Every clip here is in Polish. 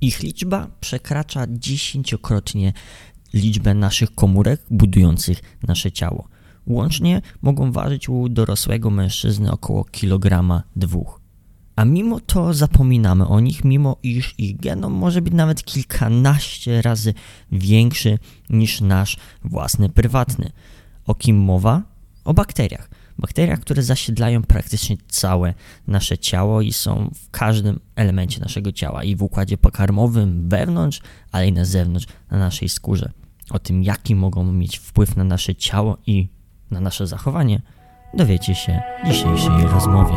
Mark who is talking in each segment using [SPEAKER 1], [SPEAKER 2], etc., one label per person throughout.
[SPEAKER 1] Ich liczba przekracza dziesięciokrotnie liczbę naszych komórek budujących nasze ciało. Łącznie mogą ważyć u dorosłego mężczyzny około kilograma dwóch. A mimo to zapominamy o nich, mimo iż ich genom może być nawet kilkanaście razy większy niż nasz własny prywatny. O kim mowa? O bakteriach. Bakteriach, które zasiedlają praktycznie całe nasze ciało i są w każdym elemencie naszego ciała i w układzie pokarmowym wewnątrz, ale i na zewnątrz, na naszej skórze. O tym, jaki mogą mieć wpływ na nasze ciało i na nasze zachowanie, dowiecie się w dzisiejszej rozmowie.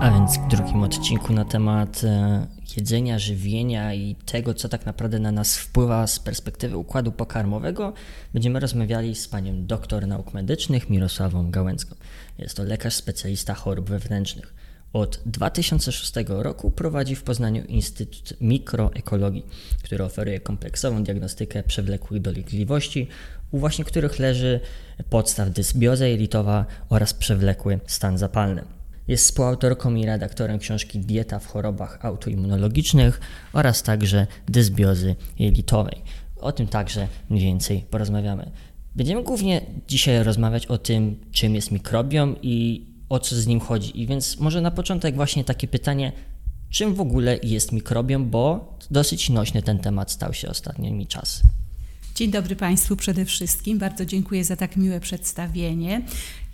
[SPEAKER 1] A więc w drugim odcinku na temat e, jedzenia, żywienia i tego, co tak naprawdę na nas wpływa z perspektywy układu pokarmowego, będziemy rozmawiali z panią doktor nauk medycznych Mirosławą Gałęcką. Jest to lekarz specjalista chorób wewnętrznych. Od 2006 roku prowadzi w Poznaniu Instytut Mikroekologii, który oferuje kompleksową diagnostykę przewlekłych dolegliwości, u właśnie których leży podstaw dysbioza jelitowa oraz przewlekły stan zapalny. Jest współautorką i redaktorem książki Dieta w chorobach autoimmunologicznych oraz także dysbiozy jelitowej. O tym także mniej więcej porozmawiamy. Będziemy głównie dzisiaj rozmawiać o tym, czym jest mikrobiom i o co z nim chodzi. I więc może na początek właśnie takie pytanie, czym w ogóle jest mikrobiom, bo dosyć nośny ten temat stał się ostatnimi czasy.
[SPEAKER 2] Dzień dobry Państwu przede wszystkim. Bardzo dziękuję za tak miłe przedstawienie.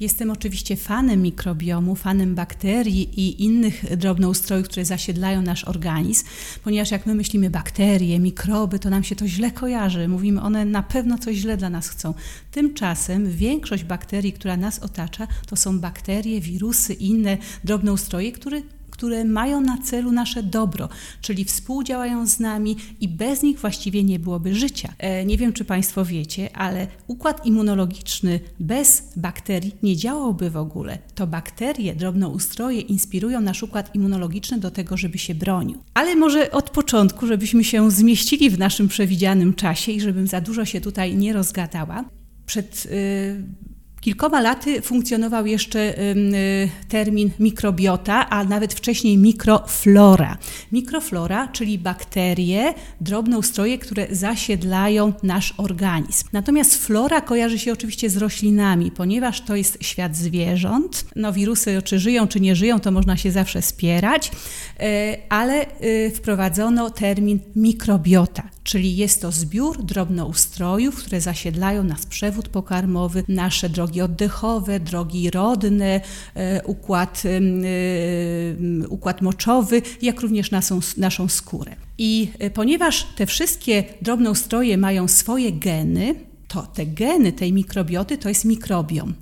[SPEAKER 2] Jestem oczywiście fanem mikrobiomu, fanem bakterii i innych drobnoustrojów, które zasiedlają nasz organizm, ponieważ jak my myślimy bakterie, mikroby, to nam się to źle kojarzy. Mówimy, one na pewno coś źle dla nas chcą. Tymczasem większość bakterii, która nas otacza, to są bakterie, wirusy i inne drobnoustroje, które które mają na celu nasze dobro, czyli współdziałają z nami i bez nich właściwie nie byłoby życia. E, nie wiem, czy Państwo wiecie, ale układ immunologiczny bez bakterii nie działałby w ogóle. To bakterie, drobnoustroje inspirują nasz układ immunologiczny do tego, żeby się bronił. Ale może od początku, żebyśmy się zmieścili w naszym przewidzianym czasie i żebym za dużo się tutaj nie rozgadała. Przed y, kilkoma laty funkcjonował jeszcze y, termin mikrobiota, a nawet wcześniej mikroflora. Mikroflora, czyli bakterie, drobne ustroje, które zasiedlają nasz organizm. Natomiast flora kojarzy się oczywiście z roślinami, ponieważ to jest świat zwierząt. No, wirusy, czy żyją, czy nie żyją, to można się zawsze spierać, y, ale y, wprowadzono termin mikrobiota, czyli jest to zbiór drobnoustrojów, które zasiedlają nasz przewód pokarmowy, nasze drogi drogi oddechowe, drogi rodne, e, układ, e, układ moczowy, jak również naszą, naszą skórę. I e, ponieważ te wszystkie drobnoustroje mają swoje geny, to te geny tej mikrobioty to jest mikrobiom.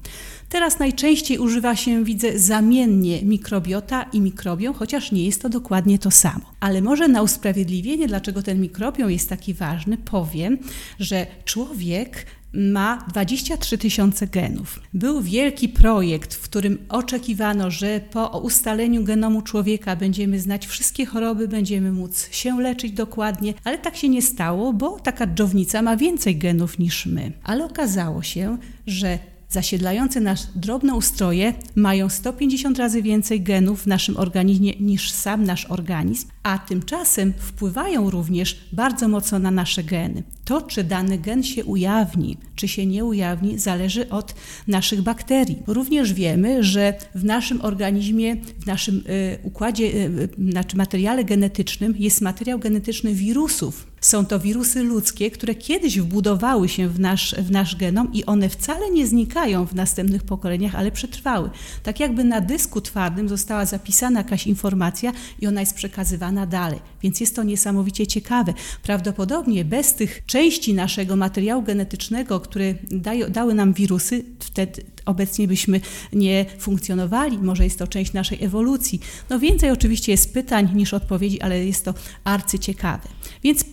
[SPEAKER 2] Teraz najczęściej używa się, widzę, zamiennie mikrobiota i mikrobiom, chociaż nie jest to dokładnie to samo. Ale może na usprawiedliwienie, dlaczego ten mikrobiom jest taki ważny, powiem, że człowiek ma 23 tysiące genów. Był wielki projekt, w którym oczekiwano, że po ustaleniu genomu człowieka będziemy znać wszystkie choroby, będziemy móc się leczyć dokładnie, ale tak się nie stało, bo taka dżownica ma więcej genów niż my. Ale okazało się, że zasiedlające nasz drobnoustroje mają 150 razy więcej genów w naszym organizmie niż sam nasz organizm, a tymczasem wpływają również bardzo mocno na nasze geny. To, czy dany gen się ujawni, czy się nie ujawni, zależy od naszych bakterii. Również wiemy, że w naszym organizmie, w naszym y, układzie, znaczy materiale genetycznym jest materiał genetyczny wirusów. Są to wirusy ludzkie, które kiedyś wbudowały się w nasz, w nasz genom i one wcale nie znikają w następnych pokoleniach, ale przetrwały. Tak jakby na dysku twardym została zapisana jakaś informacja i ona jest przekazywana dalej. Więc jest to niesamowicie ciekawe. Prawdopodobnie bez tych części naszego materiału genetycznego, które dają, dały nam wirusy, wtedy obecnie byśmy nie funkcjonowali. Może jest to część naszej ewolucji. No więcej oczywiście jest pytań niż odpowiedzi, ale jest to arcyciekawe. Więc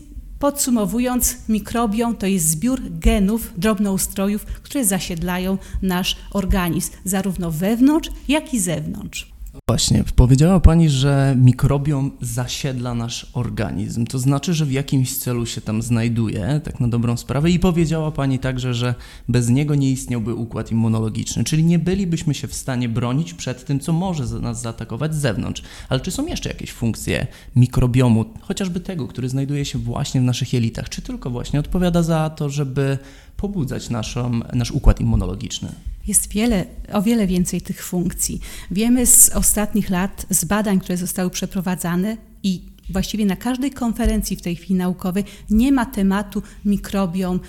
[SPEAKER 2] Podsumowując, mikrobiom to jest zbiór genów, drobnoustrojów, które zasiedlają nasz organizm, zarówno wewnątrz, jak i zewnątrz.
[SPEAKER 3] Właśnie, powiedziała Pani, że mikrobiom zasiedla nasz organizm. To znaczy, że w jakimś celu się tam znajduje, tak na dobrą sprawę. I powiedziała Pani także, że bez niego nie istniałby układ immunologiczny, czyli nie bylibyśmy się w stanie bronić przed tym, co może nas zaatakować z zewnątrz. Ale czy są jeszcze jakieś funkcje mikrobiomu, chociażby tego, który znajduje się właśnie w naszych jelitach? Czy tylko właśnie odpowiada za to, żeby pobudzać naszą, nasz układ immunologiczny?
[SPEAKER 2] Jest wiele, o wiele więcej tych funkcji. Wiemy z ostatnich lat, z badań, które zostały przeprowadzane i właściwie na każdej konferencji w tej chwili naukowej nie ma tematu mikrobiom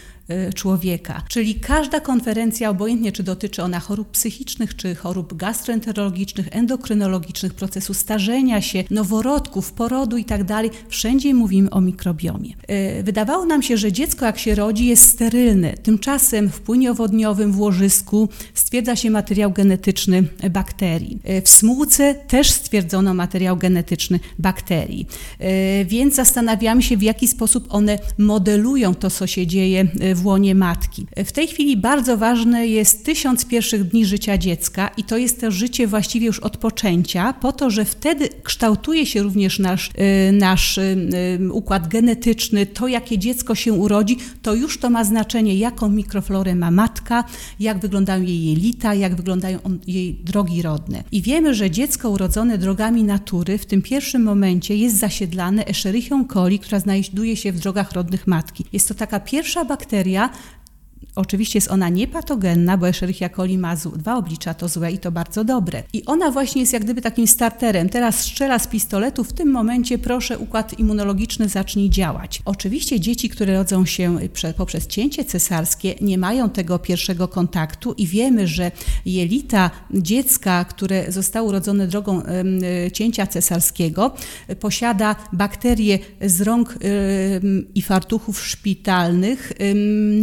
[SPEAKER 2] człowieka. Czyli każda konferencja, obojętnie czy dotyczy ona chorób psychicznych, czy chorób gastroenterologicznych, endokrynologicznych, procesu starzenia się, noworodków, porodu itd., tak wszędzie mówimy o mikrobiomie. Y, wydawało nam się, że dziecko jak się rodzi jest sterylne. Tymczasem w płynie owodniowym w łożysku stwierdza się materiał genetyczny bakterii. Y, w smółce też stwierdzono materiał genetyczny bakterii. Więc zastanawiamy się, w jaki sposób one modelują to, co się dzieje w łonie matki. W tej chwili bardzo ważne jest tysiąc pierwszych dni życia dziecka i to jest to życie właściwie już od poczęcia, po to, że wtedy kształtuje się również nasz, y, nasz y, y, układ genetyczny, to jakie dziecko się urodzi, to już to ma znaczenie, jaką mikroflorę ma matka, jak wyglądają jej jelita, jak wyglądają jej drogi rodne. I wiemy, że dziecko urodzone drogami natury w tym pierwszym momencie jest zasiedlane Escherichią coli, która znajduje się w drogach rodnych matki. Jest to taka pierwsza bakteria, bakteria Oczywiście jest ona niepatogenna, bo Escherichia coli ma dwa oblicza, to złe i to bardzo dobre. I ona właśnie jest jak gdyby takim starterem. Teraz strzela z pistoletu, w tym momencie proszę układ immunologiczny zacznij działać. Oczywiście dzieci, które rodzą się poprzez cięcie cesarskie nie mają tego pierwszego kontaktu i wiemy, że jelita dziecka, które zostało urodzone drogą cięcia cesarskiego posiada bakterie z rąk i fartuchów szpitalnych.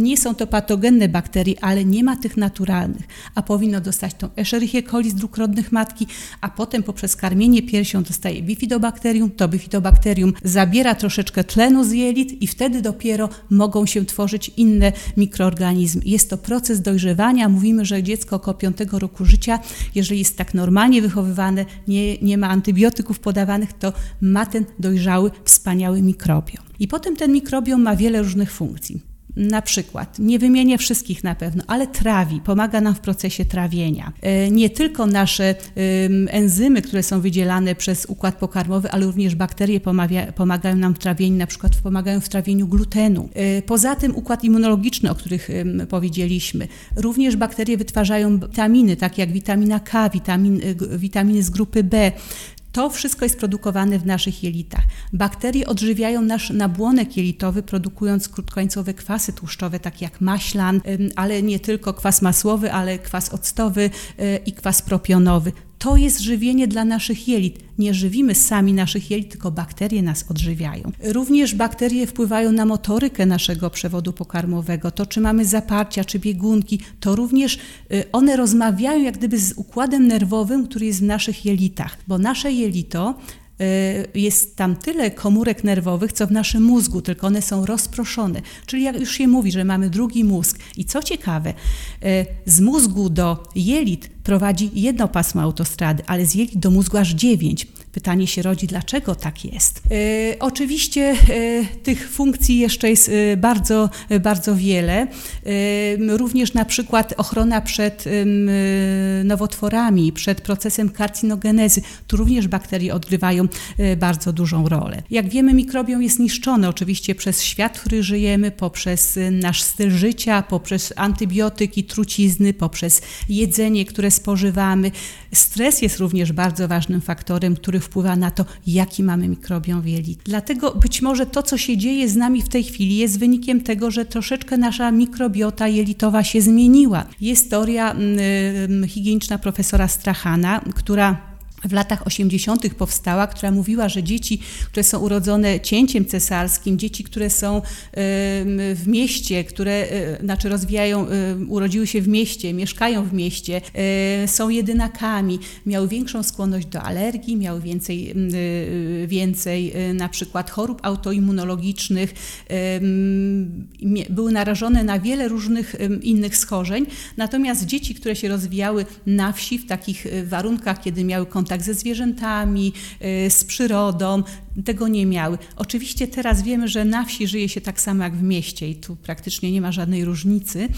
[SPEAKER 2] Nie są to patogenne patogenne bakterii, ale nie ma tych naturalnych, a powinno dostać tą Escherichia coli z dróg rodnych matki, a potem poprzez karmienie piersią dostaje bifidobakterium, to bifidobakterium zabiera troszeczkę tlenu z jelit i wtedy dopiero mogą się tworzyć inne mikroorganizmy. Jest to proces dojrzewania. Mówimy, że dziecko około 5 roku życia, jeżeli jest tak normalnie wychowywane, nie, nie ma antybiotyków podawanych, to ma ten dojrzały, wspaniały mikrobiom. I potem ten mikrobiom ma wiele różnych funkcji. Na przykład, nie wymienię wszystkich na pewno, ale trawi, pomaga nam w procesie trawienia. E, nie tylko nasze enzymy, które są wydzielane przez układ pokarmowy, ale również bakterie pomagają nam w trawieniu, na przykład pomagają w trawieniu glutenu. E, poza tym układ immunologiczny, o których powiedzieliśmy. Również bakterie wytwarzają witaminy, takie jak witamina K, witamin, witaminy z grupy B, to wszystko jest produkowane w naszych jelitach. Bakterie odżywiają nasz nabłonek jelitowy, produkując krótkońcowe kwasy tłuszczowe, takie jak maślan, ale nie tylko kwas masłowy, ale kwas octowy e, i kwas propionowy. To jest żywienie dla naszych jelit. Nie żywimy sami naszych jelit, tylko bakterie nas odżywiają. Również bakterie wpływają na motorykę naszego przewodu pokarmowego. To, czy mamy zaparcia, czy biegunki, to również y, one rozmawiają jak gdyby z układem nerwowym, który jest w naszych jelitach, bo nasze jelito jest tam tyle komórek nerwowych, co w naszym mózgu, tylko one są rozproszone. Czyli jak już się mówi, że mamy drugi mózg. I co ciekawe, y, z mózgu do jelit prowadzi jedno pasmo autostrady, ale z jelit do mózgu aż dziewięć. Pytanie się rodzi, dlaczego tak jest? E, oczywiście e, tych funkcji jeszcze jest e, bardzo, bardzo wiele. Również na przykład ochrona przed nowotworami, przed procesem karcinogenezy. Tu również bakterie odgrywają bardzo dużą rolę. Jak wiemy, mikrobiom jest niszczony oczywiście przez świat, w którym żyjemy, poprzez nasz styl życia, poprzez antybiotyki, trucizny, poprzez jedzenie, które spożywamy. Stres jest również bardzo ważnym faktorem, który wpływa na to, jaki mamy mikrobiom w jelit. Dlatego być może to, co się dzieje z nami w tej chwili, jest wynikiem tego, że troszeczkę nasza mikrobiota jelitowa się zmieniła. Jest teoria y, higieniczna profesora Strachana, która w latach 80. powstała, która mówiła, że dzieci, które są urodzone cięciem cesarskim, dzieci, które są w mieście, które e, znaczy rozwijają, urodziły się w mieście, mieszkają w mieście, e, są jedynakami, miały większą skłonność do alergii, miały więcej, e, więcej na przykład chorób autoimmunologicznych, były narażone na wiele różnych innych schorzeń. Natomiast dzieci, które się rozwijały na wsi, w takich warunkach, kiedy miały kontakt kontakt ze zwierzętami, z przyrodą, tego nie miały. Oczywiście teraz wiemy, że na wsi żyje się tak samo jak w mieście i tu praktycznie nie ma żadnej różnicy,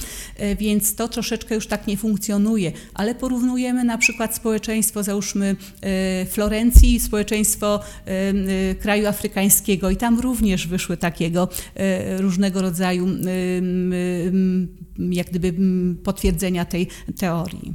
[SPEAKER 2] więc to troszeczkę już tak nie funkcjonuje, ale porównujemy na przykład społeczeństwo, załóżmy Florencji, społeczeństwo kraju afrykańskiego i tam również wyszły takiego różnego rodzaju jak gdyby potwierdzenia tej teorii.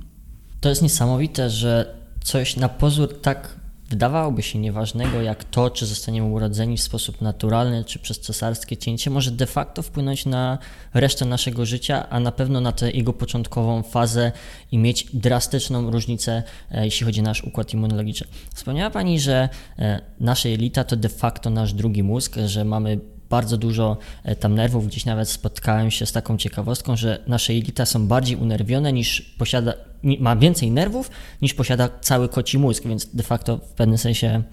[SPEAKER 1] To jest niesamowite, że coś na pozór tak wydawałoby się nieważnego, jak to, czy zostaniemy urodzeni w sposób naturalny, czy przez cesarskie cięcie, może de facto wpłynąć na resztę naszego życia, a na pewno na tę jego początkową fazę i mieć drastyczną różnicę, e, jeśli chodzi o nasz układ immunologiczny. Wspomniała Pani, że e, nasze jelita to de facto nasz drugi mózg, że mamy bardzo dużo e, tam nerwów. Gdzieś nawet spotkałem się z taką ciekawostką, że nasze jelita są bardziej unerwione niż posiada, ma więcej nerwów niż posiada cały koci mózg, więc de facto w pewnym sensie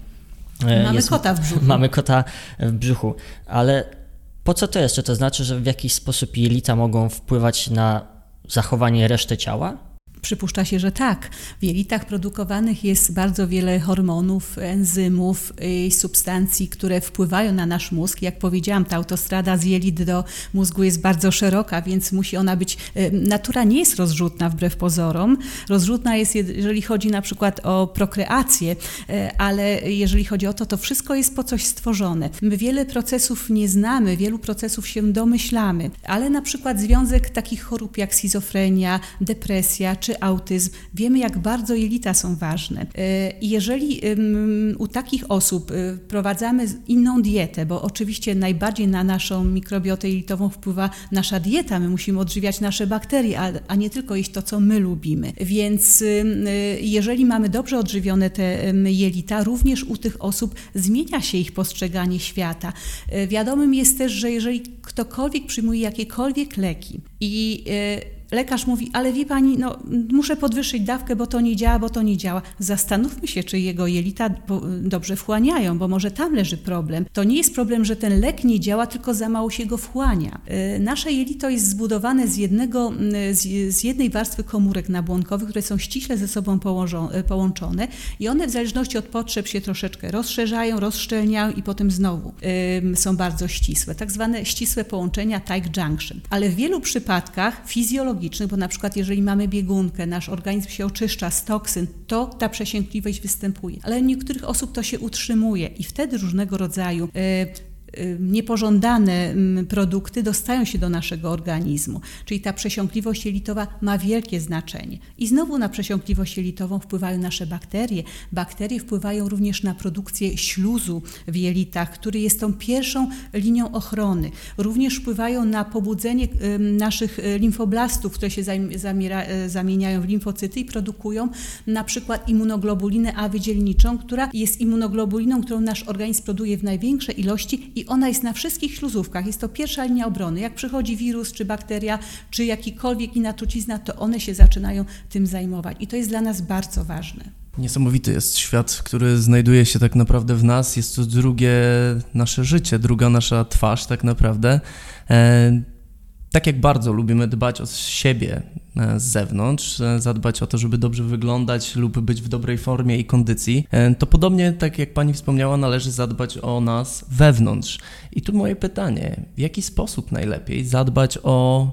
[SPEAKER 2] e, mamy jest, kota w brzuchu.
[SPEAKER 1] Mamy kota w brzuchu, ale po co to jest? Czy to znaczy, że w jakiś sposób jelita mogą wpływać na zachowanie reszty ciała?
[SPEAKER 2] Przypuszcza się, że tak. W jelitach produkowanych jest bardzo wiele hormonów, enzymów substancji, które wpływają na nasz mózg. Jak powiedziałam, ta autostrada z jelit do mózgu jest bardzo szeroka, więc musi ona być. E, natura nie jest rozrzutna wbrew pozorom. Rozrzutna jest, jeżeli chodzi na przykład o prokreację, e, ale jeżeli chodzi o to, to wszystko jest po coś stworzone. My wiele procesów nie znamy, wielu procesów się domyślamy, ale na przykład związek takich chorób jak schizofrenia, depresja czy autyzm, wiemy jak bardzo jelita są ważne. E, I jeżeli u takich osób e, wprowadzamy inną dietę, bo oczywiście najbardziej na naszą mikrobiotę jelitową wpływa nasza dieta, my musimy odżywiać nasze bakterie, a, nie tylko jeść to, co my lubimy. Więc e, jeżeli mamy dobrze odżywione te jelita, również u tych osób zmienia się ich postrzeganie świata. Wiadomym jest też, że jeżeli ktokolwiek przyjmuje jakiekolwiek leki i lekarz mówi, ale wie pani, no, muszę podwyższyć dawkę, bo to nie działa, bo to nie działa. Zastanówmy się, czy jego jelita dobrze wchłaniają, bo może tam leży problem. To nie jest problem, że ten lek nie działa, tylko za mało się go wchłania. Y, nasze jelito jest zbudowane z, jednego, y, z, jednej warstwy komórek nabłonkowych, które są ściśle ze sobą y, połączone i one w zależności od potrzeb się troszeczkę rozszerzają, rozszczelniają i potem znowu są bardzo ścisłe. Tak zwane ścisłe połączenia tight junction. Ale w wielu przypadkach fizjologicznie bo na przykład jeżeli mamy biegunkę, nasz organizm się oczyszcza z toksyn, to ta przesiękliwość występuje. Ale u niektórych osób to się utrzymuje i wtedy różnego rodzaju Y, niepożądane mm, produkty dostają się do naszego organizmu. Czyli ta przesiąkliwość jelitowa ma wielkie znaczenie. I znowu na przesiąkliwość jelitową wpływają nasze bakterie. Bakterie wpływają również na produkcję śluzu w jelitach, który jest tą pierwszą linią ochrony. Również wpływają na pobudzenie naszych y, limfoblastów, które się y, zamieniają w limfocyty i produkują na przykład immunoglobulinę A wydzielniczą, która jest immunoglobuliną, którą nasz organizm produkuje w największej ilości i ona jest na wszystkich śluzówkach. Jest to pierwsza linia obrony. Jak przychodzi wirus, czy bakteria, czy jakikolwiek inna trucizna, to one się zaczynają tym zajmować. I to jest dla nas bardzo ważne.
[SPEAKER 3] Niesamowity jest świat, który znajduje się tak naprawdę w nas. Jest to drugie nasze życie, druga nasza twarz, tak naprawdę. E, tak jak bardzo lubimy dbać o siebie e, z zewnątrz, e, zadbać o to, żeby dobrze wyglądać lub być w dobrej formie i kondycji, e, to podobnie, tak jak pani wspomniała, należy zadbać o nas wewnątrz. I tu moje pytanie: w jaki sposób najlepiej zadbać o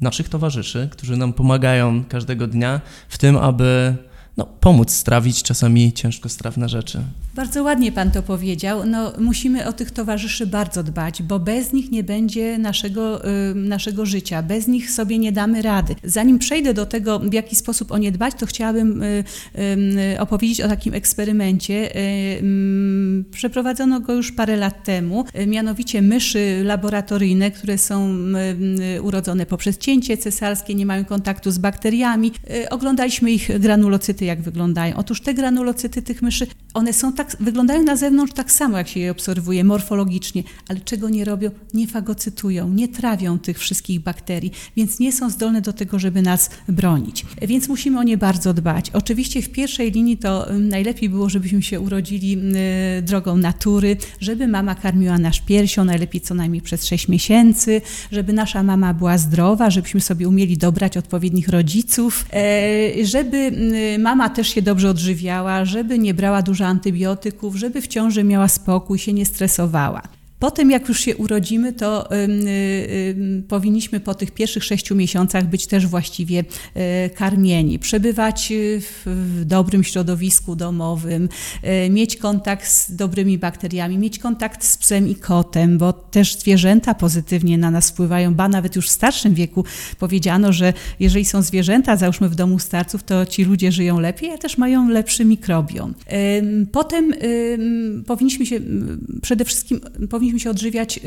[SPEAKER 3] naszych towarzyszy, którzy nam pomagają każdego dnia w tym, aby no, pomóc strawić czasami ciężko strawne rzeczy.
[SPEAKER 2] Bardzo ładnie Pan to powiedział. No, musimy o tych towarzyszy bardzo dbać, bo bez nich nie będzie naszego, y, naszego życia, bez nich sobie nie damy rady. Zanim przejdę do tego, w jaki sposób o nie dbać, to chciałabym y, y, opowiedzieć o takim eksperymencie. Mm, przeprowadzono go już parę lat temu, mianowicie myszy laboratoryjne, które są urodzone poprzez cięcie cesarskie, nie mają kontaktu z bakteriami. Oglądaliśmy ich granulocyty, jak wyglądają. Otóż te granulocyty tych myszy, one są tak wyglądają na zewnątrz tak samo, jak się je obserwuje morfologicznie, ale czego nie robią? Nie fagocytują, nie trawią tych wszystkich bakterii, więc nie są zdolne do tego, żeby nas bronić. Więc musimy o nie bardzo dbać. Oczywiście w pierwszej linii to mm, najlepiej było, żebyśmy się urodzili mm, drogą natury, żeby mama karmiła nasz piersią, najlepiej co najmniej przez 6 miesięcy, żeby nasza mama była zdrowa, żebyśmy sobie umieli dobrać odpowiednich rodziców, e, żeby mama mama też się dobrze odżywiała, żeby nie brała dużo antybiotyków, żeby w ciąży miała spokój, się nie stresowała. Potem, jak już się urodzimy, to y, y, powinniśmy po tych pierwszych sześciu miesiącach być też właściwie y, karmieni, przebywać w, w, dobrym środowisku domowym, y, mieć kontakt z dobrymi bakteriami, mieć kontakt z psem i kotem, bo też zwierzęta pozytywnie na nas wpływają, ba nawet już w starszym wieku powiedziano, że jeżeli są zwierzęta, załóżmy w domu starców, to ci ludzie żyją lepiej, a też mają lepszy mikrobiom. Potem powinniśmy się przede wszystkim powinniśmy powinniśmy się odżywiać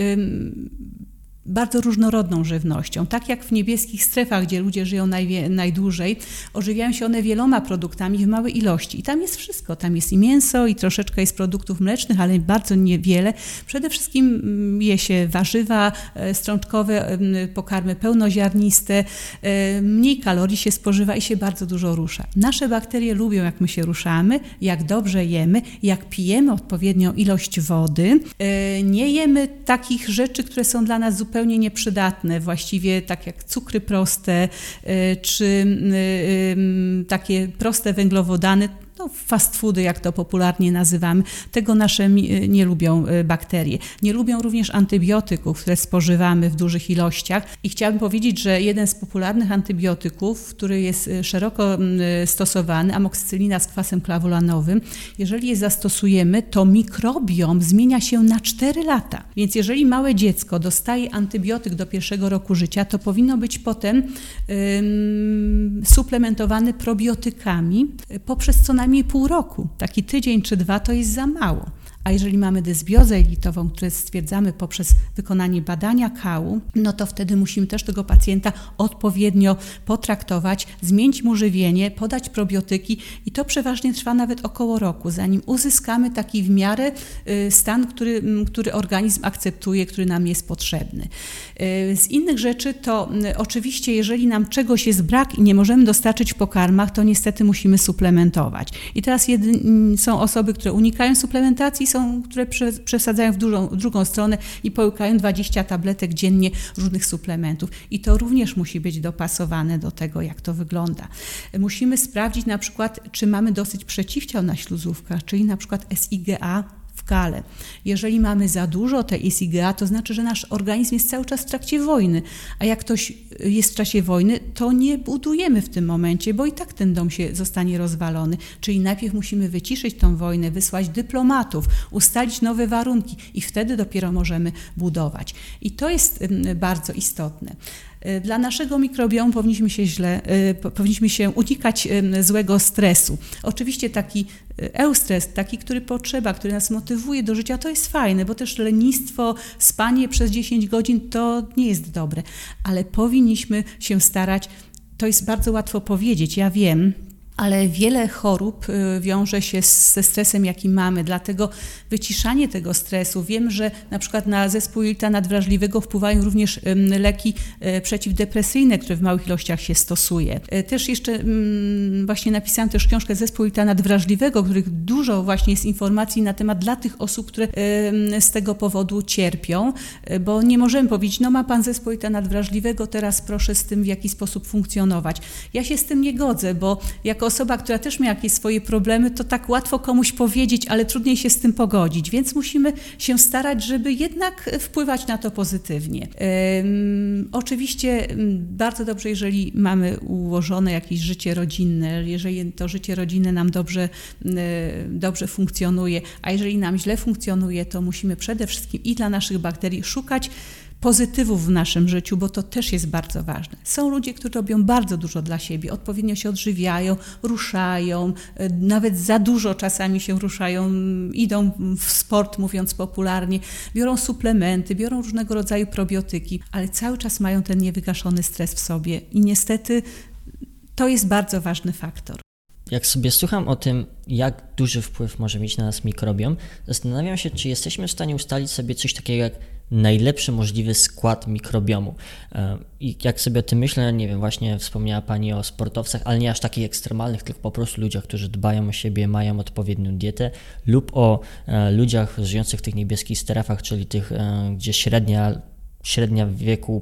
[SPEAKER 2] bardzo różnorodną żywnością. Tak jak w niebieskich strefach, gdzie ludzie żyją najdłużej, ożywiają się one wieloma produktami w małej ilości. I tam jest wszystko. Tam jest i mięso, i troszeczkę jest produktów mlecznych, ale bardzo niewiele. Przede wszystkim mm, je się warzywa e, strączkowe, pokarmy pełnoziarniste, e, mniej kalorii się spożywa i się bardzo dużo rusza. Nasze bakterie lubią, jak my się ruszamy, jak dobrze jemy, jak pijemy odpowiednią ilość wody. E, nie jemy takich rzeczy, które są dla nas zupełnie zupełnie nieprzydatne, właściwie tak jak cukry proste y, czy y, y, takie proste węglowodany, no, fast foody, jak to popularnie nazywamy, tego nasze nie lubią e, bakterie. Nie lubią również antybiotyków, które spożywamy w dużych ilościach. I chciałabym powiedzieć, że jeden z popularnych antybiotyków, który jest e, szeroko e, stosowany, amoksycylina z kwasem klawulanowym, jeżeli je zastosujemy, to mikrobiom zmienia się na 4 lata. Więc jeżeli małe dziecko dostaje antybiotyk do pierwszego roku życia, to powinno być potem um, suplementowane probiotykami poprzez co najmniej najmniej pół roku. Taki tydzień czy dwa to jest za mało. A jeżeli mamy dysbiozę elitową, które stwierdzamy poprzez wykonanie badania kału, no to wtedy musimy też tego pacjenta odpowiednio potraktować, zmienić mu żywienie, podać probiotyki i to przeważnie trwa nawet około roku, zanim uzyskamy taki w miarę y, stan, który, który organizm akceptuje, który nam jest potrzebny. Y, z innych rzeczy to y, oczywiście, jeżeli nam czegoś jest brak i nie możemy dostarczyć w pokarmach, to niestety musimy suplementować. I teraz są osoby, które unikają suplementacji, są są, które przesadzają w, dużą, drugą stronę i połykają 20 tabletek dziennie różnych suplementów. I to również musi być dopasowane do tego, jak to wygląda. Musimy sprawdzić na przykład, czy mamy dosyć przeciwciał na śluzówkach, czyli na przykład SIGA skalę. Jeżeli mamy za dużo tej ISIGA, to znaczy, że nasz organizm jest cały czas w trakcie wojny, a jak ktoś jest w czasie wojny, to nie budujemy w tym momencie, bo i tak ten dom się zostanie rozwalony. Czyli najpierw musimy wyciszyć tą wojnę, wysłać dyplomatów, ustalić nowe warunki i wtedy dopiero możemy budować. I to jest bardzo istotne. E, dla naszego mikrobiomu powinniśmy się źle, e, powinniśmy się unikać złego stresu. Oczywiście taki eustres, taki, który potrzeba, który nas motywuje do życia, to jest fajne, bo też lenistwo, spanie przez 10 godzin to nie jest dobre, ale powinniśmy się starać. To jest bardzo łatwo powiedzieć, ja wiem, ale wiele chorób y, wiąże się ze stresem, jaki mamy, dlatego wyciszanie tego stresu. Wiem, że na przykład na zespół jelita nadwrażliwego wpływają również leki y, przeciwdepresyjne, które w małych ilościach się stosuje. Y, też jeszcze właśnie napisałam też książkę Zespół jelita nadwrażliwego, których dużo właśnie jest informacji na temat dla tych osób, które z tego powodu cierpią, bo nie możemy powiedzieć, no ma pan zespół jelita nadwrażliwego, teraz proszę z tym w jaki sposób funkcjonować. Ja się z tym nie godzę, bo jako osoba, która też ma jakieś swoje problemy, to tak łatwo komuś powiedzieć, ale trudniej się z tym pogodzić, więc musimy się starać, żeby jednak wpływać na to pozytywnie. Oczywiście bardzo dobrze, jeżeli mamy ułożone jakieś życie rodzinne, jeżeli to życie rodzinne nam dobrze, dobrze funkcjonuje, a jeżeli nam źle funkcjonuje, to musimy przede wszystkim i dla naszych bakterii szukać pozytywów w naszym życiu, bo to też jest bardzo ważne. Są ludzie, którzy robią bardzo dużo dla siebie, odpowiednio się odżywiają, ruszają, e, nawet za dużo czasami się ruszają, idą w sport, mówiąc popularnie, biorą suplementy, biorą różnego rodzaju probiotyki, ale cały czas mają ten niewygaszony stres w sobie i niestety to jest bardzo ważny faktor.
[SPEAKER 1] Jak sobie słucham o tym, jak duży wpływ może mieć na nas mikrobiom, zastanawiam się, czy jesteśmy w stanie ustalić sobie coś takiego jak najlepszy możliwy skład mikrobiomu. E, I jak sobie o tym myślę, nie wiem, właśnie wspomniała Pani o sportowcach, ale nie aż takich ekstremalnych, tylko po prostu ludziach, którzy dbają o siebie, mają odpowiednią dietę, lub o e, ludziach żyjących w tych niebieskich strefach, czyli tych, e, gdzie średnia średnia wieku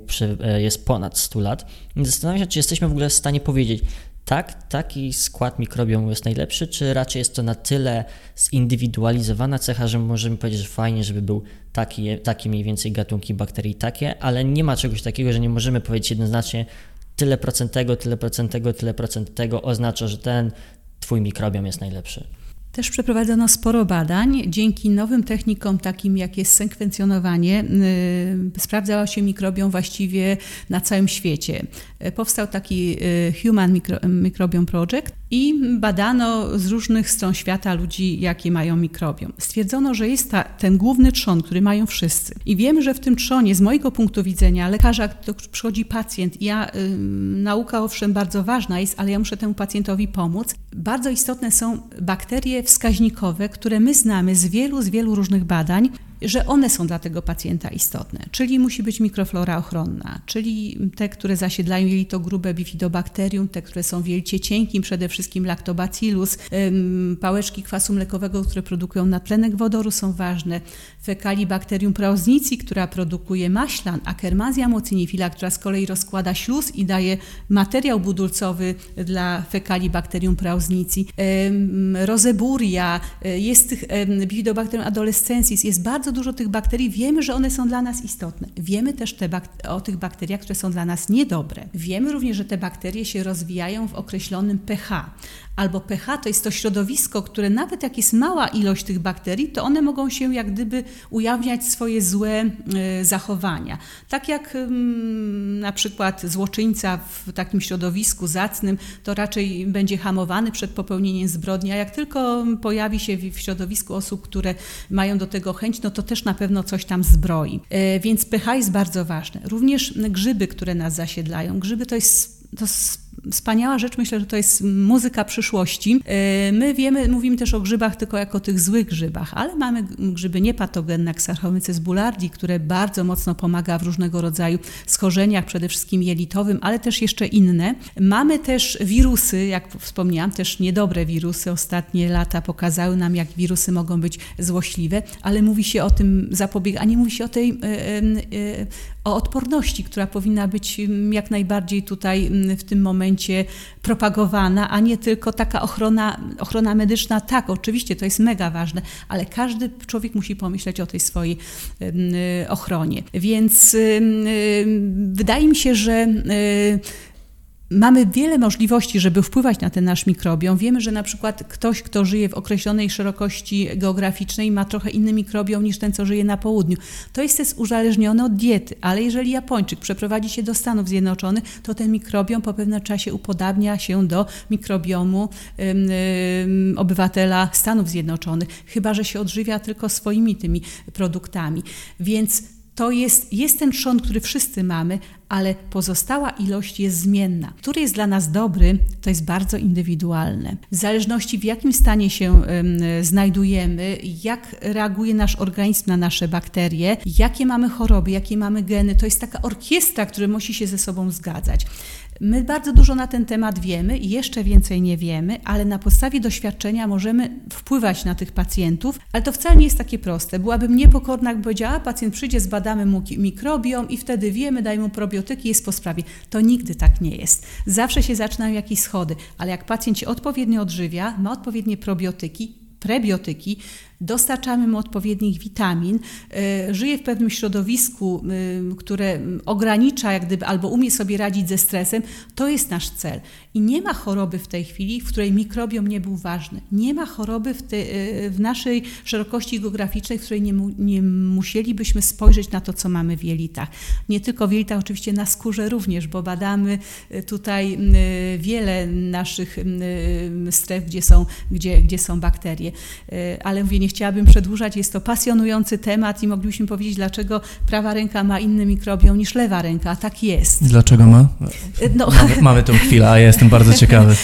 [SPEAKER 1] jest ponad 100 lat. Zastanawiam się, czy jesteśmy w ogóle w stanie powiedzieć, tak, taki skład mikrobiomu jest najlepszy, czy raczej jest to na tyle zindywidualizowana cecha, że możemy powiedzieć, że fajnie, żeby był taki, takie mniej więcej gatunki bakterii, takie, ale nie ma czegoś takiego, że nie możemy powiedzieć jednoznacznie tyle procent tego, tyle procent tego, tyle procent tego oznacza, że ten twój mikrobiom jest najlepszy.
[SPEAKER 2] Też przeprowadzono sporo badań. Dzięki nowym technikom, takim jak jest sekwencjonowanie, yy, sprawdzała się mikrobiom właściwie na całym świecie. Powstał taki yy, Human Micro Microbiome Project i badano z różnych stron świata ludzi, jakie mają mikrobiom. Stwierdzono, że jest ta, ten główny trzon, który mają wszyscy. I wiemy, że w tym trzonie, z mojego punktu widzenia, lekarza, to przychodzi pacjent, ja, yy, nauka owszem bardzo ważna jest, ale ja muszę temu pacjentowi pomóc. Bardzo istotne są bakterie wskaźnikowe, które my znamy z wielu, z wielu różnych badań, że one są dla tego pacjenta istotne. Czyli musi być mikroflora ochronna, czyli te, które zasiedlają jelito grube bifidobakterium, te, które są w jelicie cienkim, przede wszystkim lactobacillus, pałeczki kwasu mlekowego, które produkują natlenek wodoru są ważne, Fecalibacterium prausnici, która produkuje maślan, Akkermansia mocinifila, która z kolei rozkłada śluz i daje materiał budulcowy dla Fecalibacterium prausnici, Roseburia, e, jest tych Bifidobacterium adolescensis, jest bardzo dużo tych bakterii, wiemy, że one są dla nas istotne. Wiemy też te o tych bakteriach, które są dla nas niedobre. Wiemy również, że te bakterie się rozwijają w określonym pH albo pH to jest to środowisko, które nawet jak jest mała ilość tych bakterii, to one mogą się jak gdyby ujawniać swoje złe y, zachowania. Tak jak y, na przykład złoczyńca w takim środowisku zacnym, to raczej będzie hamowany przed popełnieniem zbrodni, a jak tylko pojawi się w środowisku osób, które mają do tego chęć, no to też na pewno coś tam zbroi. Y, więc pH jest bardzo ważne. Również grzyby, które nas zasiedlają. Grzyby to jest to wspaniała rzecz, myślę, że to jest muzyka przyszłości. E, my wiemy, mówimy też o grzybach tylko jako tych złych grzybach, ale mamy grzyby niepatogenne, jak Saccharomyces boulardii, które bardzo mocno pomaga w różnego rodzaju schorzeniach, przede wszystkim jelitowym, ale też jeszcze inne. Mamy też wirusy, jak wspomniałam, też niedobre wirusy. Ostatnie lata pokazały nam, jak wirusy mogą być złośliwe, ale mówi się o tym zapobieganiu, nie mówi się o tej e, e, o odporności, która powinna być jak najbardziej tutaj w tym momencie propagowana, a nie tylko taka ochrona, ochrona medyczna. Tak, oczywiście to jest mega ważne, ale każdy człowiek musi pomyśleć o tej swojej ochronie. Więc wydaje mi się, że Mamy wiele możliwości, żeby wpływać na ten nasz mikrobiom. Wiemy, że na przykład ktoś, kto żyje w określonej szerokości geograficznej, ma trochę inny mikrobiom niż ten, co żyje na południu. To jest uzależnione od diety, ale jeżeli Japończyk przeprowadzi się do Stanów Zjednoczonych, to ten mikrobiom po pewnym czasie upodabnia się do mikrobiomu obywatela Stanów Zjednoczonych, chyba że się odżywia tylko swoimi tymi produktami. Więc to jest, jest ten trzon, który wszyscy mamy, ale pozostała ilość jest zmienna. Który jest dla nas dobry, to jest bardzo indywidualne. W zależności w jakim stanie się znajdujemy, jak reaguje nasz organizm na nasze bakterie, jakie mamy choroby, jakie mamy geny, to jest taka orkiestra, która musi się ze sobą zgadzać. My bardzo dużo na ten temat wiemy i jeszcze więcej nie wiemy, ale na podstawie doświadczenia możemy wpływać na tych pacjentów, ale to wcale nie jest takie proste. Byłabym niepokorna, jakby powiedziała, pacjent przyjdzie, zbadamy mu mikrobiom i wtedy wiemy, dajmy mu probiotyki, jest po sprawie. To nigdy tak nie jest. Zawsze się zaczynają jakieś schody, ale jak pacjent się odpowiednio odżywia, ma odpowiednie probiotyki, prebiotyki, dostarczamy mu odpowiednich witamin, e, żyje w pewnym środowisku, e, które ogranicza jak gdyby, albo umie sobie radzić ze stresem, to jest nasz cel. I nie ma choroby w tej chwili, w której mikrobiom nie był ważny. Nie ma choroby w, te, e, w naszej szerokości geograficznej, w której nie, mu, nie musielibyśmy spojrzeć na to, co mamy w jelitach. Nie tylko w jelitach, oczywiście na skórze również, bo badamy tutaj wiele naszych stref, gdzie są, gdzie, gdzie są bakterie. Ale mówię, nie chciałabym przedłużać, jest to pasjonujący temat i moglibyśmy powiedzieć, dlaczego prawa ręka ma inny mikrobiom niż lewa ręka, a tak jest.
[SPEAKER 3] Dlaczego ma? No. Mamy, mamy tą chwilę, a ja jestem bardzo ciekawy.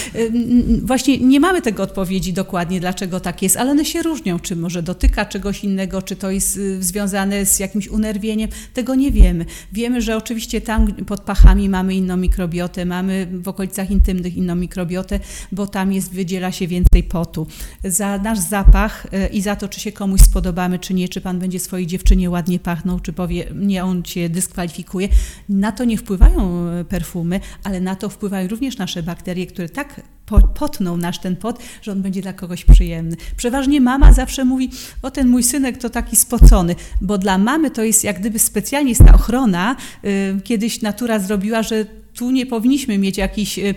[SPEAKER 2] Właśnie nie mamy tego odpowiedzi dokładnie, dlaczego tak jest, ale one się różnią, czy może dotyka czegoś innego, czy to jest y, związane z jakimś unerwieniem, tego nie wiemy. Wiemy, że oczywiście tam pod pachami mamy inną mikrobiotę, mamy w okolicach intymnych inną mikrobiotę, bo tam jest, wydziela się więcej potu. Za nasz zapach y, i za za to, czy się komuś spodobamy, czy nie, czy pan będzie swojej dziewczynie ładnie pachnął, czy powie, nie, on cię dyskwalifikuje. Na to nie wpływają e, perfumy, ale na to wpływają również nasze bakterie, które tak potną nasz ten pot, że on będzie dla kogoś przyjemny. Przeważnie mama zawsze mówi, o ten mój synek to taki spocony, bo dla mamy to jest jak gdyby specjalnie jest ta ochrona. Y, kiedyś natura zrobiła, że tu nie powinniśmy mieć jakiejś y,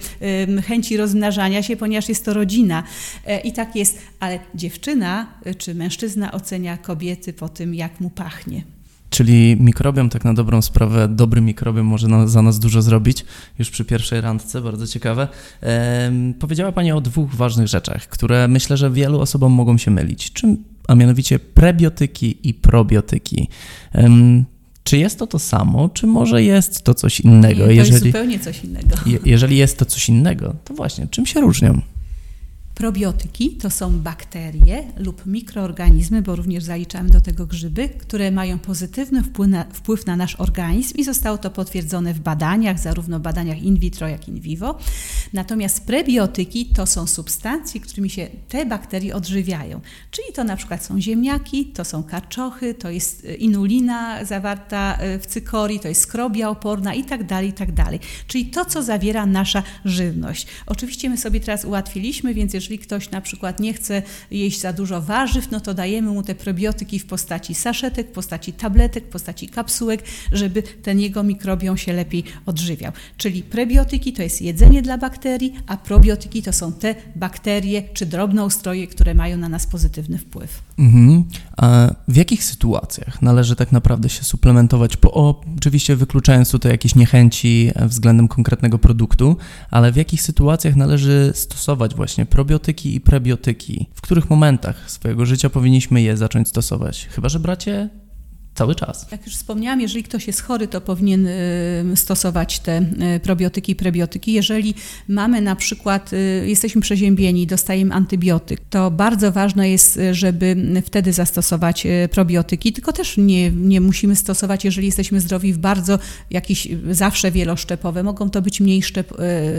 [SPEAKER 2] y, chęci rozmnażania się, ponieważ jest to rodzina. E, I tak jest, ale dziewczyna czy mężczyzna ocenia kobiety po tym, jak mu pachnie.
[SPEAKER 3] Czyli mikrobiom, tak na dobrą sprawę, dobry mikrobiom może na, za nas dużo zrobić już przy pierwszej randce, bardzo ciekawe. Ehm, powiedziała Pani o dwóch ważnych rzeczach, które myślę, że wielu osobom mogą się mylić, czym, a mianowicie prebiotyki i probiotyki. Ehm, czy jest to to samo, czy może jest to coś innego? Nie,
[SPEAKER 2] to jeżeli, jest zupełnie coś innego.
[SPEAKER 3] Je, jeżeli jest to coś innego, to właśnie, czym się różnią?
[SPEAKER 2] Probiotyki to są bakterie lub mikroorganizmy, bo również zaliczamy do tego grzyby, które mają pozytywny wpływ na, wpływ na, nasz organizm i zostało to potwierdzone w badaniach, zarówno badaniach in vitro, jak i in vivo. Natomiast prebiotyki to są substancje, którymi się te bakterie odżywiają. Czyli to na przykład są ziemniaki, to są karczochy, to jest e, inulina zawarta e, w cykorii, to jest skrobia oporna i tak dalej, i tak dalej. Czyli to, co zawiera nasza żywność. Oczywiście my sobie teraz ułatwiliśmy, więc jeżeli jeżeli ktoś na przykład nie chce jeść za dużo warzyw, no to dajemy mu te probiotyki w postaci saszetek, w postaci tabletek, w postaci kapsułek, żeby ten jego mikrobiom się lepiej odżywiał. Czyli prebiotyki to jest jedzenie dla bakterii, a probiotyki to są te bakterie czy drobnoustroje, które mają na nas pozytywny wpływ.
[SPEAKER 3] Mhm. A w jakich sytuacjach należy tak naprawdę się suplementować? Po, oczywiście wykluczając tutaj jakieś niechęci względem konkretnego produktu, ale w jakich sytuacjach należy stosować właśnie probiotyki? Probiotyki i prebiotyki. W których momentach swojego życia powinniśmy je zacząć stosować? Chyba, że bracie cały czas.
[SPEAKER 2] Jak już wspomniałam, jeżeli ktoś jest chory, to powinien stosować te y, probiotyki i prebiotyki. Jeżeli mamy na przykład, y, jesteśmy przeziębieni, dostajemy antybiotyk, to bardzo ważne jest, żeby wtedy zastosować probiotyki, tylko też nie, nie musimy stosować, jeżeli jesteśmy zdrowi w bardzo jakieś zawsze wieloszczepowe. Mogą to być mniej szczep,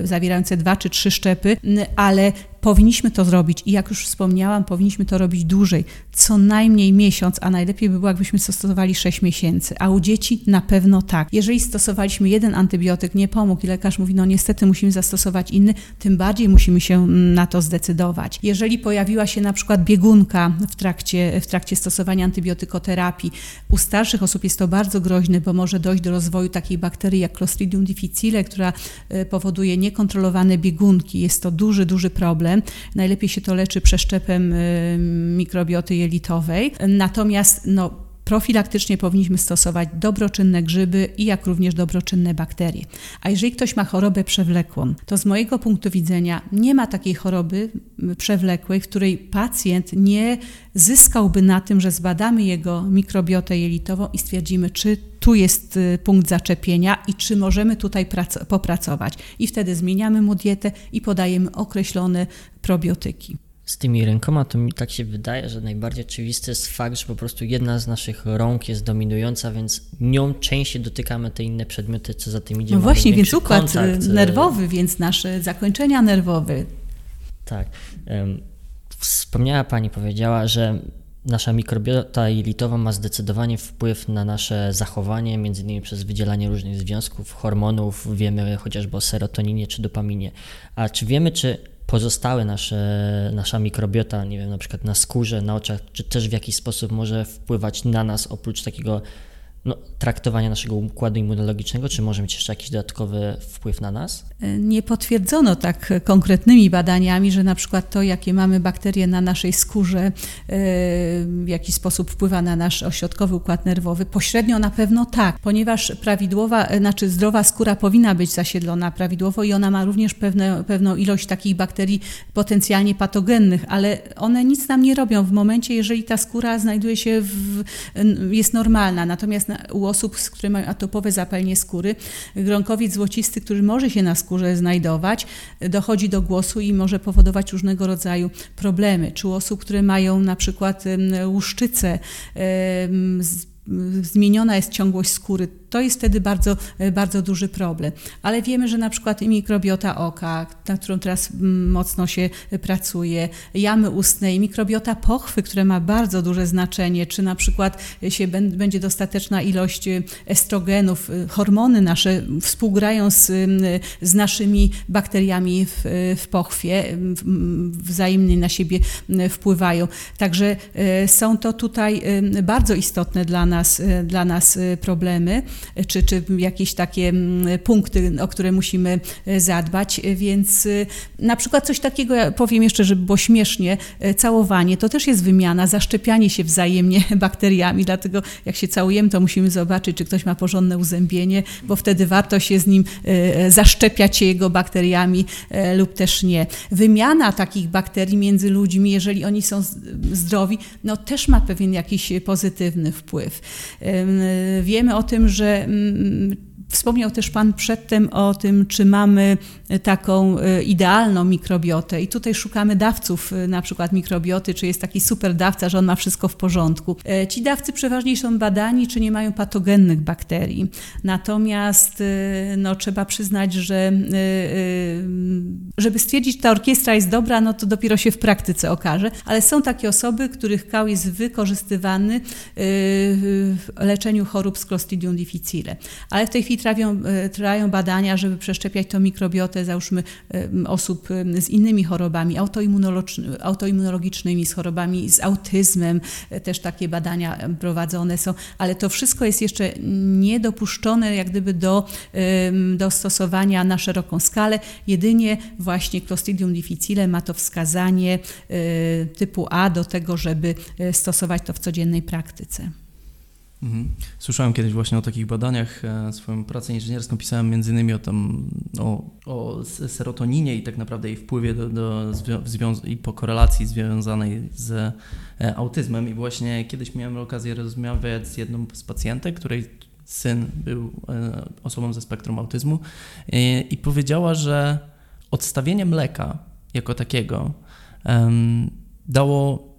[SPEAKER 2] zawierające dwa czy trzy szczepy, ale powinniśmy to zrobić i jak już wspomniałam, powinniśmy to robić dłużej, co najmniej miesiąc, a najlepiej by było, jakbyśmy stosowali 6 miesięcy, a u dzieci na pewno tak. Jeżeli stosowaliśmy jeden antybiotyk, nie pomógł i lekarz mówi, no niestety musimy zastosować inny, tym bardziej musimy się na to zdecydować. Jeżeli pojawiła się na przykład biegunka w trakcie, w trakcie stosowania antybiotykoterapii, u starszych osób jest to bardzo groźne, bo może dojść do rozwoju takiej bakterii jak Clostridium difficile, która e, powoduje niekontrolowane biegunki. Jest to duży, duży problem. Najlepiej się to leczy przeszczepem y, mikrobioty jelitowej. Natomiast no, profilaktycznie powinniśmy stosować dobroczynne grzyby i jak również dobroczynne bakterie. A jeżeli ktoś ma chorobę przewlekłą, to z mojego punktu widzenia nie ma takiej choroby przewlekłej, w której pacjent nie zyskałby na tym, że zbadamy jego mikrobiotę jelitową i stwierdzimy, czy tu jest y, punkt zaczepienia i czy możemy tutaj popracować. I wtedy zmieniamy mu dietę i podajemy określone probiotyki
[SPEAKER 1] z tymi rękoma, to mi tak się wydaje, że najbardziej oczywisty jest fakt, że po prostu jedna z naszych rąk jest dominująca, więc nią częściej dotykamy te inne przedmioty, co za tym idzie.
[SPEAKER 2] No właśnie, więc układ kontakt. Y, nerwowy, więc nasze zakończenia nerwowe.
[SPEAKER 1] Tak. Wspomniała Pani, powiedziała, że nasza mikrobiota jelitowa ma zdecydowanie wpływ na nasze zachowanie, między innymi przez wydzielanie różnych związków, hormonów, wiemy chociażby o serotoninie czy dopaminie. A czy wiemy, czy pozostałe nasze, nasza mikrobiota, nie wiem, na przykład na skórze, na oczach, czy też w jakiś sposób może wpływać na nas oprócz takiego no, traktowania naszego układu immunologicznego, czy może mieć jeszcze jakiś dodatkowy wpływ na nas?
[SPEAKER 2] Nie potwierdzono tak konkretnymi badaniami, że na przykład to, jakie mamy bakterie na naszej skórze, e, w jakiś sposób wpływa na nasz ośrodkowy układ nerwowy. Pośrednio na pewno tak, ponieważ prawidłowa, e, znaczy zdrowa skóra powinna być zasiedlona prawidłowo i ona ma również pewne, pewną ilość takich bakterii potencjalnie patogennych, ale one nic nam nie robią w momencie, jeżeli ta skóra znajduje się w, jest normalna. Natomiast u osób, które mają atopowe zapalenie skóry, gronkowiec złocisty, który może się na skórze znajdować, dochodzi do głosu i może powodować różnego rodzaju problemy. Czy u osób, które mają na przykład łuszczycę, zmieniona jest ciągłość skóry, to jest wtedy bardzo, bardzo duży problem. Ale wiemy, że na przykład mikrobiota oka, nad którą teraz mm, mocno się pracuje, jamy ustnej, mikrobiota pochwy, które ma bardzo duże znaczenie, czy na przykład się będzie dostateczna ilość estrogenów, hormony nasze współgrają z, z naszymi bakteriami w, w pochwie, wzajemnie na siebie wpływają. Także e, są to tutaj e, bardzo istotne dla nas, e, dla nas problemy, czy, czy jakieś takie punkty, o które musimy zadbać, więc na przykład coś takiego, ja powiem jeszcze, żeby było śmiesznie, całowanie to też jest wymiana, zaszczepianie się wzajemnie bakteriami, dlatego jak się całujemy, to musimy zobaczyć, czy ktoś ma porządne uzębienie, bo wtedy warto się z nim zaszczepiać jego bakteriami lub też nie. Wymiana takich bakterii między ludźmi, jeżeli oni są zdrowi, no też ma pewien jakiś pozytywny wpływ. Wiemy o tym, że mm, Wspomniał też Pan przedtem o tym, czy mamy taką e, idealną mikrobiotę i tutaj szukamy dawców e, na przykład mikrobioty, czy jest taki super dawca, że on ma wszystko w porządku. E, ci dawcy przeważnie są badani, czy nie mają patogennych bakterii. Natomiast no, trzeba przyznać, że żeby stwierdzić, ta orkiestra jest dobra, no to dopiero się w praktyce okaże, ale są takie osoby, których kał jest wykorzystywany w leczeniu chorób z Clostridium difficile. Ale w tej chwili trwają, trwają badania, żeby przeszczepiać to mikrobiotę załóżmy osób z innymi chorobami autoimmunologicznymi, z chorobami z autyzmem, e, też takie badania prowadzone są, ale to wszystko jest jeszcze niedopuszczone jak gdyby do, do stosowania na szeroką skalę. Jedynie właśnie Clostridium difficile ma to wskazanie e, typu A do tego, żeby e, stosować to w codziennej praktyce.
[SPEAKER 3] Mhm. Słyszałem kiedyś właśnie o takich badaniach. E, swoją pracę inżynierską pisałem między innymi o, tam, o, o serotoninie i tak naprawdę jej wpływie do, do i po korelacji związanej z e, autyzmem. I właśnie kiedyś miałem okazję rozmawiać z jedną z pacjentek, której syn był e, osobą ze spektrum autyzmu i, i powiedziała, że odstawienie mleka jako takiego um, dało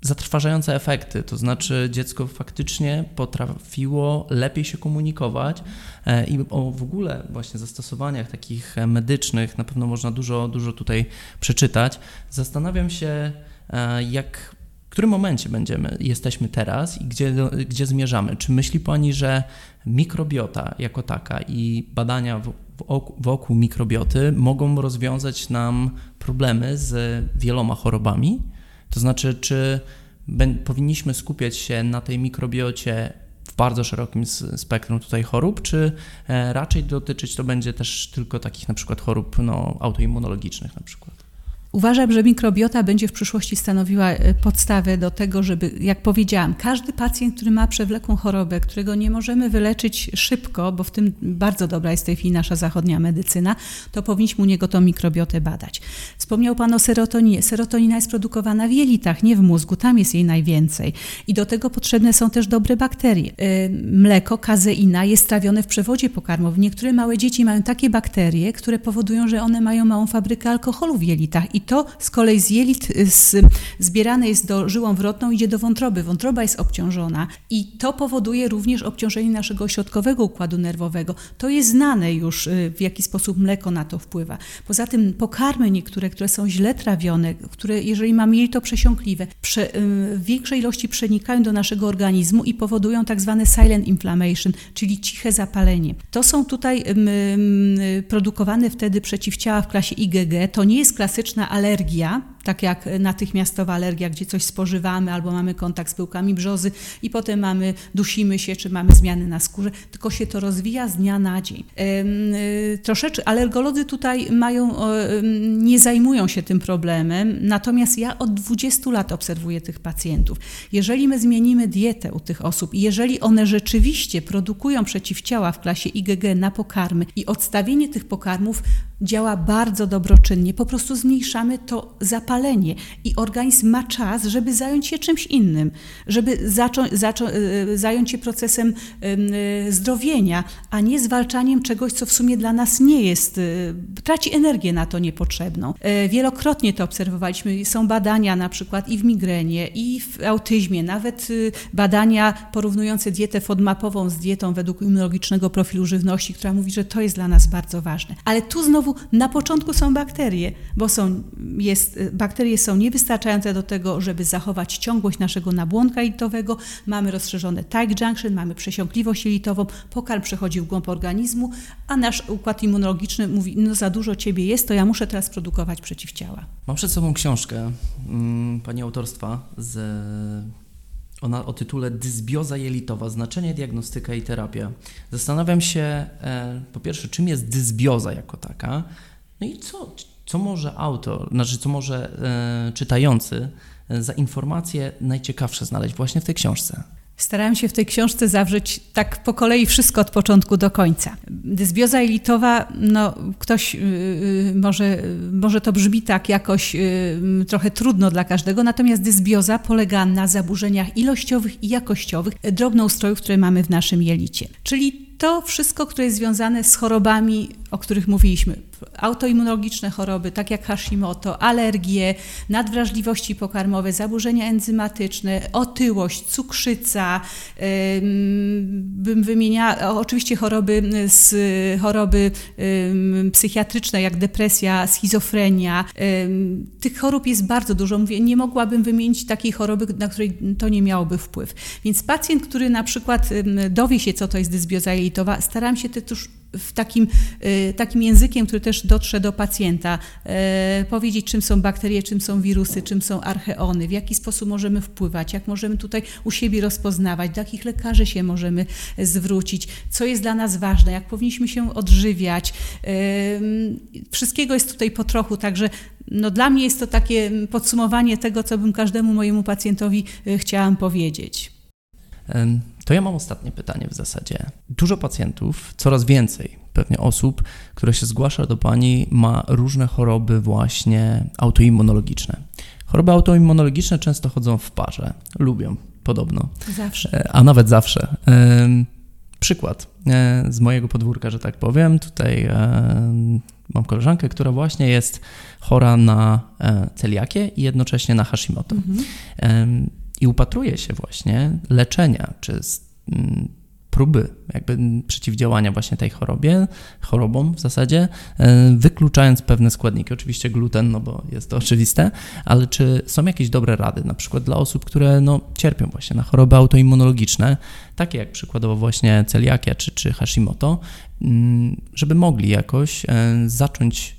[SPEAKER 3] zatrważające efekty, to znaczy dziecko faktycznie potrafiło lepiej się komunikować e, i o w ogóle właśnie zastosowaniach takich medycznych na pewno można dużo, dużo tutaj przeczytać. Zastanawiam się, e, jak w którym momencie będziemy, jesteśmy teraz i gdzie, gdzie zmierzamy? Czy myśli Pani, że mikrobiota jako taka i badania wokół mikrobioty mogą rozwiązać nam problemy z wieloma chorobami? To znaczy, czy powinniśmy skupiać się na tej mikrobiocie w bardzo szerokim spektrum tutaj chorób, czy e, raczej dotyczyć to będzie też tylko takich na przykład chorób no, autoimmunologicznych na przykład?
[SPEAKER 2] Uważam, że mikrobiota będzie w przyszłości stanowiła e, podstawę do tego, żeby, jak powiedziałam, każdy pacjent, który ma przewlekłą chorobę, którego nie możemy wyleczyć szybko, bo w tym bardzo dobra jest w tej chwili nasza zachodnia medycyna, to powinniśmy u niego tą mikrobiotę badać. Wspomniał Pan o serotoninie. Serotonina jest produkowana w jelitach, nie w mózgu, tam jest jej najwięcej. I do tego potrzebne są też dobre bakterie. E, mleko, kazeina jest trawione w przewodzie pokarmowym. Niektóre małe dzieci mają takie bakterie, które powodują, że one mają małą fabrykę alkoholu w jelitach i to z kolei z jelit y, z, zbierane jest do żyłą wrotną, idzie do wątroby. Wątroba jest obciążona i to powoduje również obciążenie naszego ośrodkowego układu nerwowego. To jest znane już, y, w jaki sposób mleko na to wpływa. Poza tym pokarmy niektóre, które są źle trawione, które jeżeli mamy jelito przesiąkliwe, prze, y, w większej ilości przenikają do naszego organizmu i powodują tak zwane silent inflammation, czyli ciche zapalenie. To są tutaj produkowane wtedy przeciwciała w klasie IgG. To nie jest klasyczna alergia, tak jak natychmiastowa alergia, gdzie coś spożywamy albo mamy kontakt z pyłkami brzozy i potem mamy, dusimy się, czy mamy zmiany na skórze, tylko się to rozwija z dnia na dzień. Y, troszeczkę alergolodzy tutaj mają, nie zajmują się tym problemem, natomiast ja od 20 lat obserwuję tych pacjentów. Jeżeli my zmienimy dietę u tych osób i jeżeli one rzeczywiście produkują przeciwciała w klasie IgG na pokarmy i odstawienie tych pokarmów działa bardzo dobroczynnie, po prostu zmniejszamy to zapalenie wypalenie i organizm ma czas, żeby zająć się czymś innym, żeby zaczą, zaczą, e, zająć się procesem e, zdrowienia, a nie zwalczaniem czegoś, co w sumie dla nas nie jest, traci energię na to niepotrzebną. Wielokrotnie to obserwowaliśmy. Są badania na przykład i w migrenie, i w autyzmie, nawet badania porównujące dietę FODMAPową z dietą według immunologicznego profilu żywności, która mówi, że to jest dla nas bardzo ważne. Ale tu znowu na początku są bakterie, bo są, jest, bakterie są niewystarczające do tego, żeby zachować ciągłość naszego nabłonka jelitowego. Mamy rozszerzone tight junction, mamy przesiąkliwość jelitową, pokarm przechodzi w głąb organizmu, a nasz układ immunologiczny mówi, no za dużo ciebie jest, to ja muszę teraz produkować przeciwciała.
[SPEAKER 3] Mam przed sobą książkę mm, pani autorstwa z ona o tytule Dysbioza jelitowa, znaczenie, diagnostyka i terapia. Zastanawiam się, e, po pierwsze, czym jest dysbioza jako taka, no i co, co może autor, znaczy co może e, czytający e, za informacje najciekawsze znaleźć właśnie w tej książce.
[SPEAKER 2] Starałem się w tej książce zawrzeć tak po kolei wszystko od początku do końca. Dysbioza jelitowa, no ktoś yy, może, może to brzmi tak jakoś yy, trochę trudno dla każdego, natomiast dysbioza polega na zaburzeniach ilościowych i jakościowych drobnoustrojów, które mamy w naszym jelicie. Czyli to wszystko, które jest związane z chorobami, o których mówiliśmy, autoimmunologiczne choroby, tak jak Hashimoto, alergie, nadwrażliwości pokarmowe, zaburzenia enzymatyczne, otyłość, cukrzyca, bym wymieniała oczywiście choroby, z, choroby psychiatryczne, jak depresja, schizofrenia. Tych chorób jest bardzo dużo. Mówię, nie mogłabym wymienić takiej choroby, na której to nie miałoby wpływ. Więc pacjent, który na przykład dowie się, co to jest dysbioza jelitowa, staram się też w takim, y, takim językiem, który też dotrze do pacjenta, y, powiedzieć, czym są bakterie, czym są wirusy, czym są archeony, w jaki sposób możemy wpływać, jak możemy tutaj u siebie rozpoznawać, do jakich lekarzy się możemy zwrócić, co jest dla nas ważne, jak powinniśmy się odżywiać. Y, wszystkiego jest tutaj po trochu, także no dla mnie jest to takie podsumowanie tego, co bym każdemu mojemu pacjentowi chciałam powiedzieć.
[SPEAKER 3] To ja mam ostatnie pytanie w zasadzie. Dużo pacjentów, coraz więcej pewnie osób, które się zgłasza do Pani, ma różne choroby właśnie autoimmunologiczne. Choroby autoimmunologiczne często chodzą w parze, lubią podobno.
[SPEAKER 2] Zawsze.
[SPEAKER 3] E, a nawet zawsze. Przykład e, z mojego podwórka, że tak powiem. Tutaj e, mam koleżankę, która właśnie jest chora na celiakię i jednocześnie na Hashimoto. Mhm i upatruje się właśnie leczenia czy próby jakby przeciwdziałania właśnie tej chorobie, chorobom w zasadzie, e, wykluczając pewne składniki. Oczywiście gluten, no bo jest to oczywiste, ale czy są jakieś dobre rady, na przykład dla osób, które no, cierpią właśnie na choroby autoimmunologiczne, takie jak przykładowo właśnie celiakia czy, czy Hashimoto, żeby mogli jakoś e, zacząć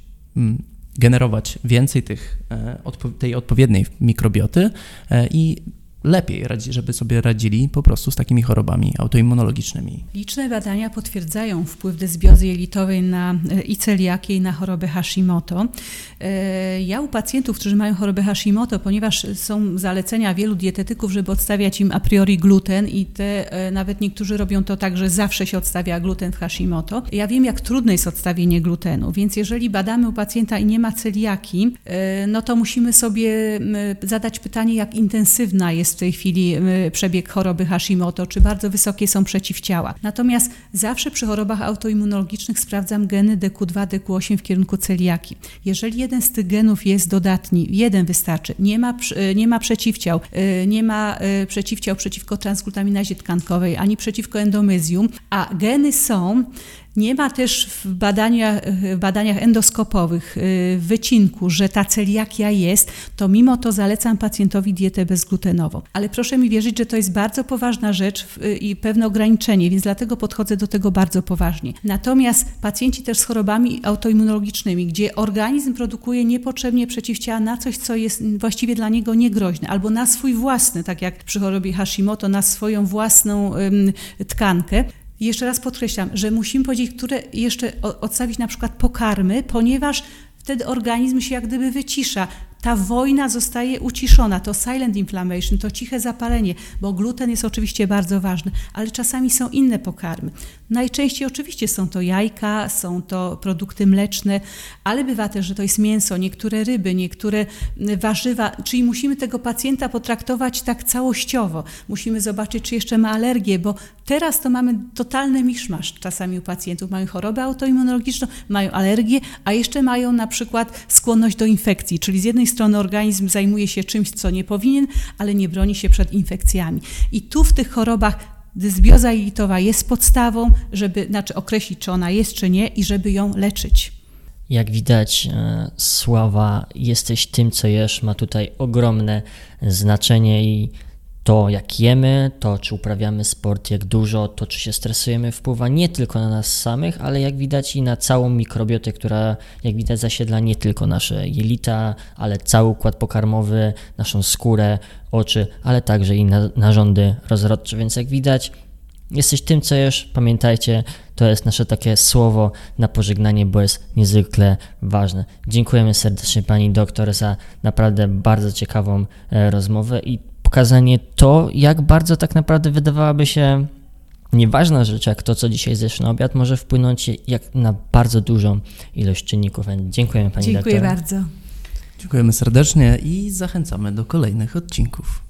[SPEAKER 3] generować więcej tych, e, tej odpowiedniej mikrobioty i lepiej, żeby sobie radzili po prostu z takimi chorobami autoimmunologicznymi.
[SPEAKER 2] Liczne badania potwierdzają wpływ dysbiozy jelitowej na e, i celiakię i na chorobę Hashimoto. E, ja u pacjentów, którzy mają chorobę Hashimoto, ponieważ są zalecenia wielu dietetyków, żeby odstawiać im a priori gluten i te, e, nawet niektórzy robią to tak, że zawsze się odstawia gluten w Hashimoto. Ja wiem, jak trudne jest odstawienie glutenu, więc jeżeli badamy u pacjenta i nie ma celiaki, no to musimy sobie zadać pytanie, jak intensywna jest jest w tej chwili y, przebieg choroby Hashimoto, czy bardzo wysokie są przeciwciała. Natomiast zawsze przy chorobach autoimmunologicznych sprawdzam geny DQ2, DQ8 w kierunku celiaki. Jeżeli jeden z tych genów jest dodatni, jeden wystarczy, nie ma, y, nie ma przeciwciał, y, nie ma przeciwciał przeciwko transglutaminazie tkankowej, ani przeciwko endomyzjum, a geny są, nie ma też w badaniach, w badaniach endoskopowych y, wycinku, że ta celiakia jest, to mimo to zalecam pacjentowi dietę bezglutenową. Ale proszę mi wierzyć, że to jest bardzo poważna rzecz y, i pewne ograniczenie, więc dlatego podchodzę do tego bardzo poważnie. Natomiast pacjenci też z chorobami autoimmunologicznymi, gdzie organizm produkuje niepotrzebnie przeciwciała na coś, co jest właściwie dla niego niegroźne, albo na swój własny, tak jak przy chorobie Hashimoto, na swoją własną ym, tkankę, jeszcze raz podkreślam, że musimy powiedzieć, które jeszcze odstawić na przykład pokarmy, ponieważ wtedy organizm się jak gdyby wycisza. ta wojna zostaje uciszona, to silent inflammation, to ciche zapalenie, bo gluten jest oczywiście bardzo ważny, ale czasami są inne pokarmy. Najczęściej oczywiście są to jajka, są to produkty mleczne, ale bywa też, że to jest mięso, niektóre ryby, niektóre warzywa, czyli musimy tego pacjenta potraktować tak całościowo. Musimy zobaczyć, czy jeszcze ma alergię, bo teraz to mamy totalny miszmasz czasami u pacjentów. Mają chorobę autoimmunologiczną, mają alergię, a jeszcze mają na przykład skłonność do infekcji, czyli z jednej strony organizm zajmuje się czymś, co nie powinien, ale nie broni się przed infekcjami. I tu w tych chorobach dysbioza jelitowa jest podstawą, żeby znaczy określić, czy ona jest, czy nie i żeby ją leczyć.
[SPEAKER 1] Jak widać, e, sława, jesteś tym, co jesz, ma tutaj ogromne znaczenie i to, jak jemy, to, czy uprawiamy sport, jak dużo, to, czy się stresujemy, wpływa nie tylko na nas samych, ale jak widać i na całą mikrobiotę, która, jak widać, zasiedla nie tylko nasze jelita, ale cały układ pokarmowy, naszą skórę, oczy, ale także i na, narządy rozrodcze. Więc jak widać, jesteś tym, co jesz, pamiętajcie, to jest nasze takie słowo na pożegnanie, bo jest niezwykle ważne. Dziękujemy serdecznie Pani doktor za naprawdę bardzo ciekawą e, rozmowę i pokazanie to, jak bardzo tak naprawdę wydawałaby się nieważna rzecz, jak to, co dzisiaj zjesz na obiad, może wpłynąć jak na bardzo dużą ilość czynników. Dziękujemy Pani
[SPEAKER 2] Dziękuję
[SPEAKER 1] doktor.
[SPEAKER 2] bardzo.
[SPEAKER 3] Dziękujemy serdecznie i zachęcamy do kolejnych odcinków.